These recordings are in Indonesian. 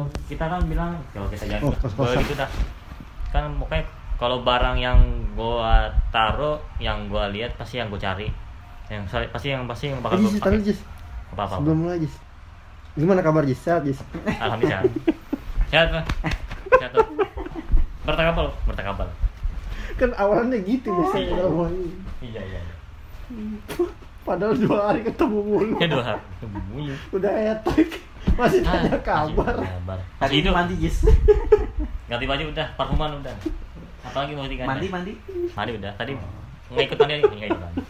kalau kita kan bilang kalau kita jangan Oh, gitu dah kan pokoknya kalau barang yang gua taruh yang gua lihat pasti yang gua cari yang pasti yang pasti yang bakal Eh, gua pakai apa apa Sebelum mulai Jis. Gimana kabar Jis? Sehat Jis? alhamdulillah sehat Pak. sehat tuh bertakabal bertakabal Kan awalnya gitu biasanya Iya. kalau mulai. iya iya iya. Padahal dua hari ketemu mulu. ya dua hari Bunyi. Udah etek. Masih Ah, tanya kabar. masih kabar Tadi hidup mandi Jis. ganti baju udah parfuman udah apalagi mau diganti Mandi mandi. mandi udah tadi nggak ikut mandi nggak ikut mandi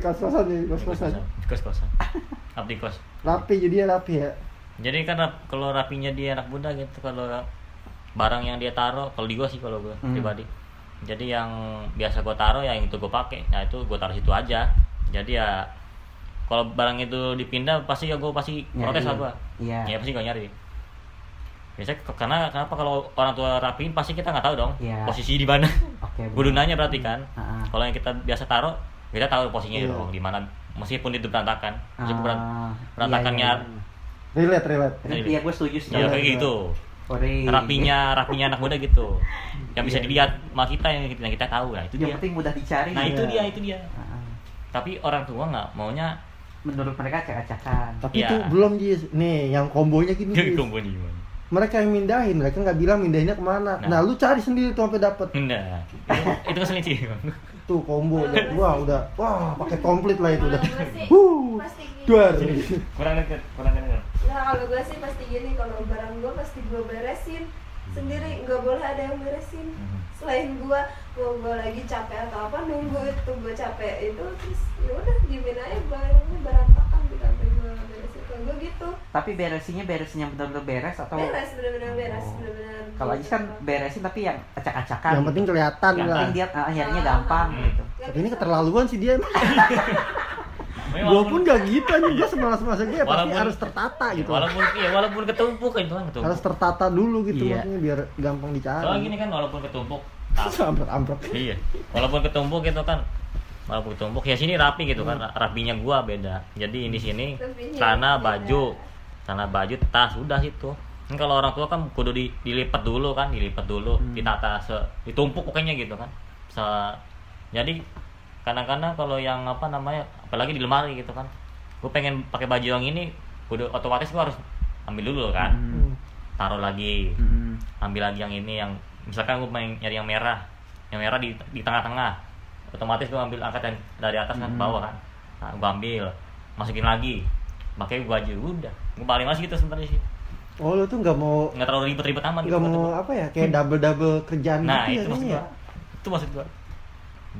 kos-kosan nih, kos-kosan. kos kosan abdi kos Rapi jadi ya rapi ya. jadi kan rap- kalau rapinya dia anak muda gitu kalau barang yang dia taruh kalau di gua sih kalau gua Hmm. pribadi jadi yang biasa gua taruh ya yang itu gua pakai nah itu gua taruh situ aja jadi ya kalau barang itu dipindah pasti ya gua pasti Nyari. protes lah gua Iya. ya pasti gua nyari biasanya karena kenapa kalau orang tua rapiin pasti kita nggak tahu dong Iya. posisi di mana Oke. kudu nanya berarti kan Ah, ah. kalau yang kita biasa taruh kita tahu posisinya Iya. dong di mana meskipun itu berantakan meskipun beran- Ah, berantakannya iya, iya, Relate, relate. iya. Iya, gue setuju sih. ya Iya, kayak iya. gitu rapinya rapinya anak muda gitu yang bisa Iya. dilihat sama kita yang kita, yang kita tahu nah itu Yang dia penting mudah dicari. nah itu Iya. dia itu dia tapi orang tua nggak maunya Menurut mereka acak-acakan. Tapi Iya. itu belum Jis. Nih, yang kombonya gini Jis. kumpul di mana Mereka yang mindahin, mereka nggak bilang mindahinnya ke mana. Nah. Nah, lu cari sendiri tuh sampai dapet. nah itu, itu keselin sih Tuh combo udah, wah udah, wah pakai komplit lah itu udah. Kalau gue sih Huh, pasti gini. duar. kurang dekat kurang dekat Nah kalau gue sih pasti gini kalau barang gue pasti gue beresin sendiri nggak boleh ada yang beresin Mhm. selain gue gue gue lagi capek atau apa nunggu itu gue capek itu terus ya udah diemin aja barangnya berantakan di sampai gue beresin kalau gue gitu Tapi beresinnya beresin yang benar-benar beres atau beres benar-benar beres Oh. benar-benar kalau Ajis kan beresin tapi yang acak-acakan. Yang penting kelihatan Yang lah. penting dia ah, nyarinya gampang Hmm. gitu. Tapi ini keterlaluan sih dia. Gua pun gak gitu aja, gua semalas-malas gue ya pasti harus tertata gitu. walaupun iya walaupun ketumpuk itu kan ketumpuk Harus tertata dulu gitu Iya. maksudnya biar gampang dicari. soalnya gini kan walaupun ketumpuk Amplok-amplok. iya walaupun ketumpuk gitu kan walaupun ketumpuk ya sini rapi gitu kan rapinya gua beda jadi ini sini celana beda. baju celana baju tas udah situ kan kalau orang tua kan kudu di, dilipat dulu kan dilipat dulu Hmm. ditata se ditumpuk pokoknya gitu kan Se- jadi kadang-kadang kalau yang apa namanya apalagi di lemari gitu kan. Gue pengen pakai baju yang ini kudu otomatis gua harus ambil dulu kan. Hmm. taruh lagi. Hmm. ambil lagi yang ini yang misalkan gue pengen nyari yang merah. Yang merah di di tengah-tengah. Otomatis gue ambil angkat yang dari atas kan ke Hmm. bawah kan. Nah, gue ambil masukin lagi. Pakai gue aja udah. Gue paling masih gitu sebenarnya sih. Oh lu tuh nggak mau nggak terlalu ribet-ribet amat nggak gitu. mau apa ya kayak double double kerjaan gua. nah gitu itu ya maksud gue itu maksud gue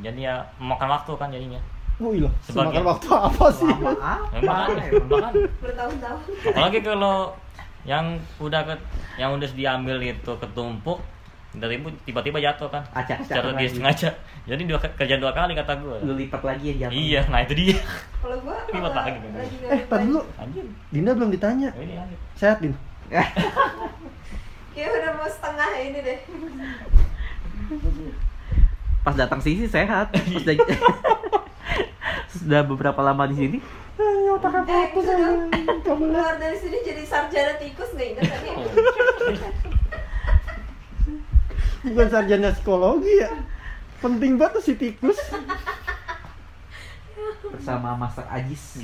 jadi ya makan waktu kan jadinya ya. Wih loh, Sebagian. semakan waktu apa sih? Lama kan, emang? bahkan bertahun-tahun apalagi kalau yang udah ke yang udah diambil itu ketumpuk dari ibu tiba-tiba jatuh kan Acak-acakan secara dia sengaja jadi dua kerja dua kali kata gue Lu lipat lagi ya jatuh. iya nah itu dia kalau gue kalau lagi, kan? Eh, tadi dulu, anjir Dinda belum ditanya. Oh, ini anjir Sehat, Din? kayak udah mau setengah ini deh Pas datang sini sehat. Pas Iya. da- sudah beberapa lama di sini. Eh, otaknya eh putus keluar dari sini jadi sarjana tikus nggak ingat tadi bukan sarjana psikologi ya. Penting banget tuh si tikus. bersama Master Ajis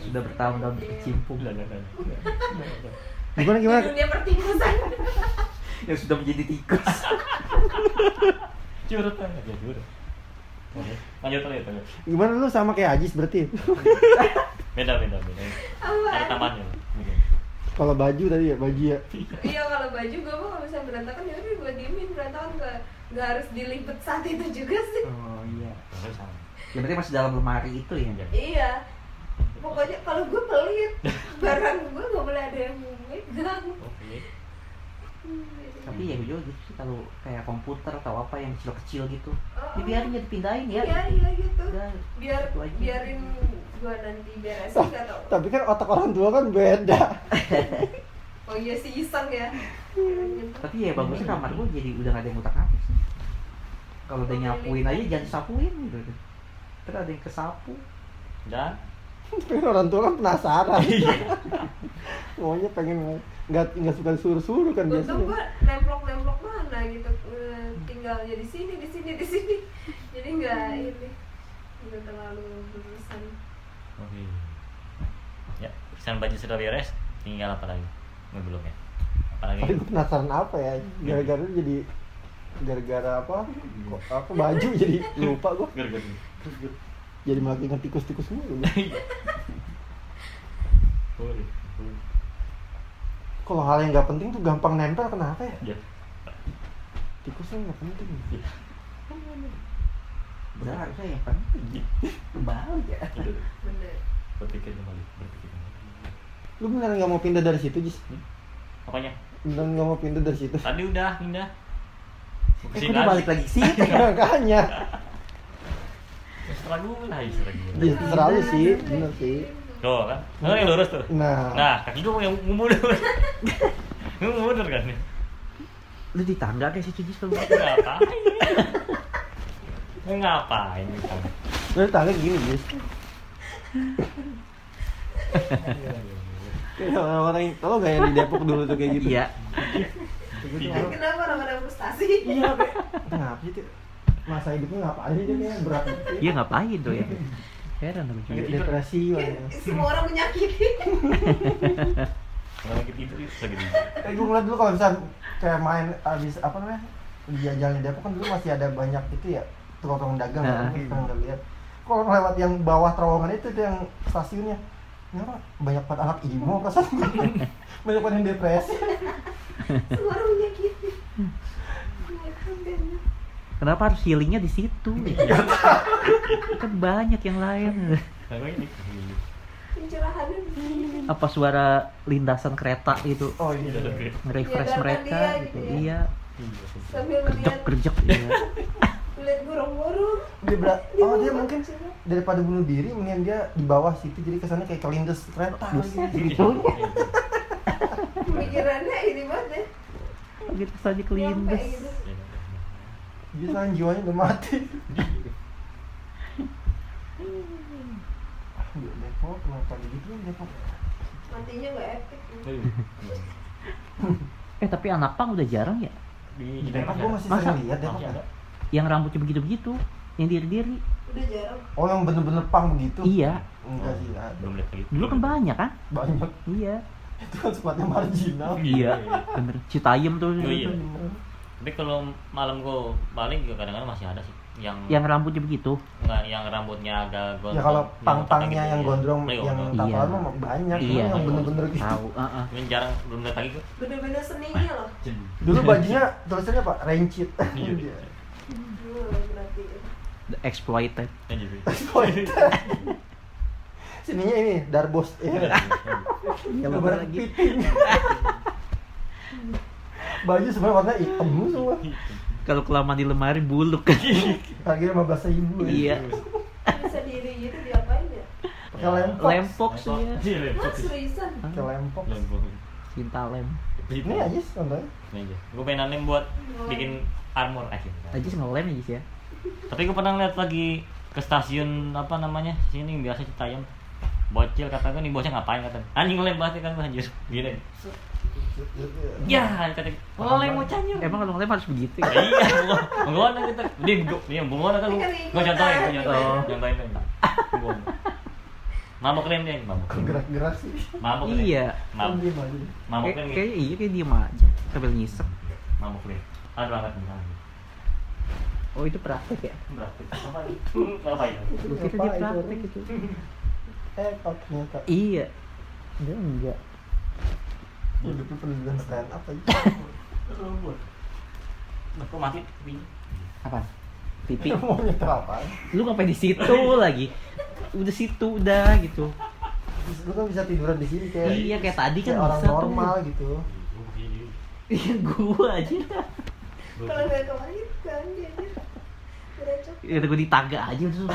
sudah bertahun-tahun berkecimpung Gimana di gimana? dunia pertikusan yang sudah menjadi tikus. Curut kan ya curut Oke, lanjut lanjut lanjut. Gimana lu sama kayak Ajis berarti? beda beda beda. Ada apa tambahannya Kalau baju tadi ya, baju ya. iya kalau baju gue mah kalau misalnya berantakan. Ya udah gue diemin berantakan. Nggak nggak harus dilipet saat itu juga sih. Oh iya. Terus sama. Yang penting masih dalam lemari itu ya. iya. Pokoknya kalau gue pelit barang gue nggak boleh ada yang megang Oke. Tapi ya gue juga gitu sih kalau kayak komputer atau apa yang kecil-kecil gitu. Oh, Dibiarin ya dipindahin ya. iya iya gitu Udah. biar Itu aja. biarin gue nanti beresin nggak tau Tapi kan otak orang tua kan beda. oh iya sih iseng ya Tapi ya bagusnya kamar gue jadi udah gak ada yang utak atik sih. Kalau udah nyapuin aja jangan sapuin gitu. Terus ada yang kesapu. dan pengen orang tua kan penasaran Iya. maunya pengen nggak nggak suka suruh-suruh kan untung biasanya gua nemplok nemplok mana gitu tinggalnya di sini di sini di sini jadi nggak ini nggak terlalu berurusan Oke. Ya, pesan baju sudah beres, tinggal apa lagi? Nggak belum ya? Apa lagi? tapi gue penasaran apa ya gara-gara jadi gara-gara apa kok apa baju jadi lupa gue Gara-gara. jadi malah ingat tikus-tikus mulu Boleh. boleh. Kalau hal yang nggak penting tuh gampang nempel kenapa ya Ya. tikusnya nggak penting Benar harusnya yang penting. Kembali ya. bener Berpikir kembali, berpikir kembali. lu beneran nggak mau pindah dari situ Jis Apanya? beneran nggak mau pindah dari situ Tadi udah pindah. Eh, Ke sini kok dia balik lagi sih? makanya Ya, Setelah gue lah, setelah gue. Iya, terserah lu sih bener sih Tuh kan, oh, yang lurus tuh. nah, Nah, kaki gue yang mundur. Mundur kan? Lu di tangga kayak situ Jis kalau Ngapain? Lu ngapain? kan? lu tangga gini Jis Kayak orang-orang yang tau gak yang di Depok dulu tuh kayak gitu Iya. kenapa orang ada frustasi iya kayak kenapa sih tuh masa hidupnya ngapain dia kayak berat gitu Iya ngapain tuh ya? Heran aku juga. Kayak depresi Kayak wah. semua orang menyakiti lagi tidur itu. Kayak gue ngeliat dulu kalau bisa kayak main abis apa namanya di jalan Depok kan dulu masih ada banyak itu ya tukang-tukang dagang Nah. kan kita nggak lihat. Kalau lewat yang bawah terowongan itu tuh yang stasiunnya, kenapa banyak banget anak imo perasaan banyak banget yang depresi. semua orang menyakiti Ya, kan, kan. Kenapa harus healingnya di situ? kan banyak yang lain. Apa suara lintasan kereta itu Oh iya. nge-refresh Menyadarkan mereka dia gitu. gitu ya. Iya. Kerjek kerjek iya. melihat burung-burung Dia berat. Oh dia mungkin daripada bunuh diri, mendingan dia di bawah situ jadi kesannya kayak kelindes kereta. Buset. gitu. pemikirannya ini banget ya Gitu saja kelindes. Gitu sekarang jiwanya udah mati. Ah, Depok kenapa gitu ya Depok? matinya nggak epic Eh tapi anak pang udah jarang ya. Di Di Depok gue masih Masa? sering lihat Depok. Ada. Yang rambutnya begitu-begitu, yang diri-diri. udah jarang Oh yang bener-bener pang begitu? Iya. Enggak sih. Belum lihat lagi. Dulu kan banyak kan? Banyak. Iya. Itu kan sepatnya marginal. Iya. Bener. Citayam tuh. Oh, iya. Tapi kalau malam gue balik juga kadang-kadang masih ada sih yang Yang rambutnya begitu. nggak yang rambutnya agak gondrong. Ya kalau yang pang-pangnya gitu, yang iya. gondrong, Iya, yang gondrong. Iya. mah banyak. Iya. yang bener-bener gitu. Tahu. Heeh. Cuman jarang belum lihat lagi gue. bener-bener seninya loh Dulu bajunya tulisannya apa? Rancid. Iya. The exploited. Ya, jadi. Sininya ini Darbos. Iya. Iya Gambar lagi. Baju sebenarnya warna hitam semua. Kalau kelamaan di lemari buluk. Harganya lima belas ribu. iya. bisa diri gitu diapain ya Pakai lempok. Lempok sih ya. Iya, lempok. ah seriusan Pakai lempok. Lempok. Cinta lem. Ini aja sih contohnya. Aja. Gue pengen lem buat bikin armor aja. Aja ngelem aja sih ya. Tapi gue pernah lihat lagi ke stasiun apa namanya sini yang biasa Citayam bocil kata gue nih bocil ngapain kata anjing lem banget kan gue anjir gini ya kata oh lem bocahnya Emang kalau ngelem harus begitu Ya ya? iya kita dia dia kan lu contohin contohin Oh. contohin bunga mabok lem dia mabok Gerak-gerak sih. mabok lem Iya. mabok mabok lem kayak iya kayak diem aja sambil ngisep. mabok lem ada banget Oh itu praktek ya? berarti apa itu ngapain Lu kira dia Apa itu? praktek itu? Eh, kok ternyata. Iya. Dia enggak. Hidupnya penuh dengan stand up aja. Kok mati? Apa? Pipi. Mau nyetel apa? Lu ngapain di situ lagi? Udah situ udah gitu. Lu kan bisa tiduran di sini kayak Iya kayak tadi kan kayak orang bisa tuh. normal gitu. Iya gua aja. kalau nggak kemarin kan dia udah cocok Ya udah gua di tangga aja udah.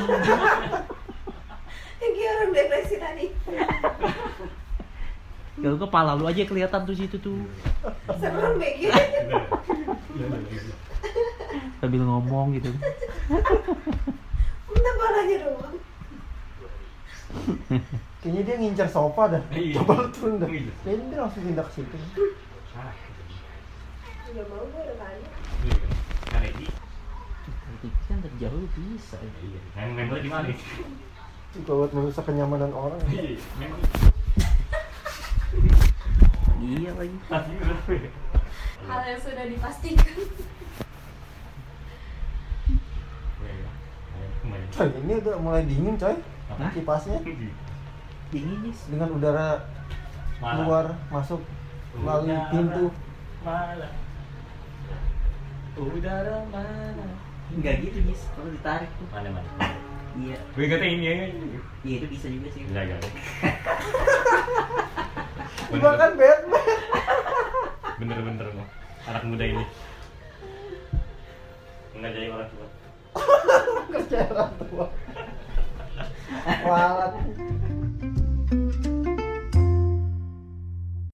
kayak orang depresi tadi Kalau kepala lu aja kelihatan tuh situ tuh. serem kayak gitu Sambil ngomong gitu. udah palanya doang Kayaknya dia ngincar sofa dah. Iya. Coba lu turun dah. Iya. Kayaknya dia langsung pindah ke situ. Ah, nggak mau gue udah banyak iya. Kan kan terjauh bisa. ya. Iya. Main main bola di mana? Juga buat merusak kenyamanan orang. Iya. Iya lagi. Hal yang sudah dipastikan. Coy, ini udah mulai dingin coy. Apa? Kipasnya Dingin Jis. dengan udara Malah. keluar masuk melalui Udara pintu. Mana? Udara mana? Enggak gitu Jis. Kalau ditarik tuh. Mana mana? Iya. Gue kata ini ya. Iya itu bisa juga sih. Gila gila. Gua kan Batman. Bener-bener loh. Anak muda ini. Enggak jadi orang tua. Kerja orang tua. Walat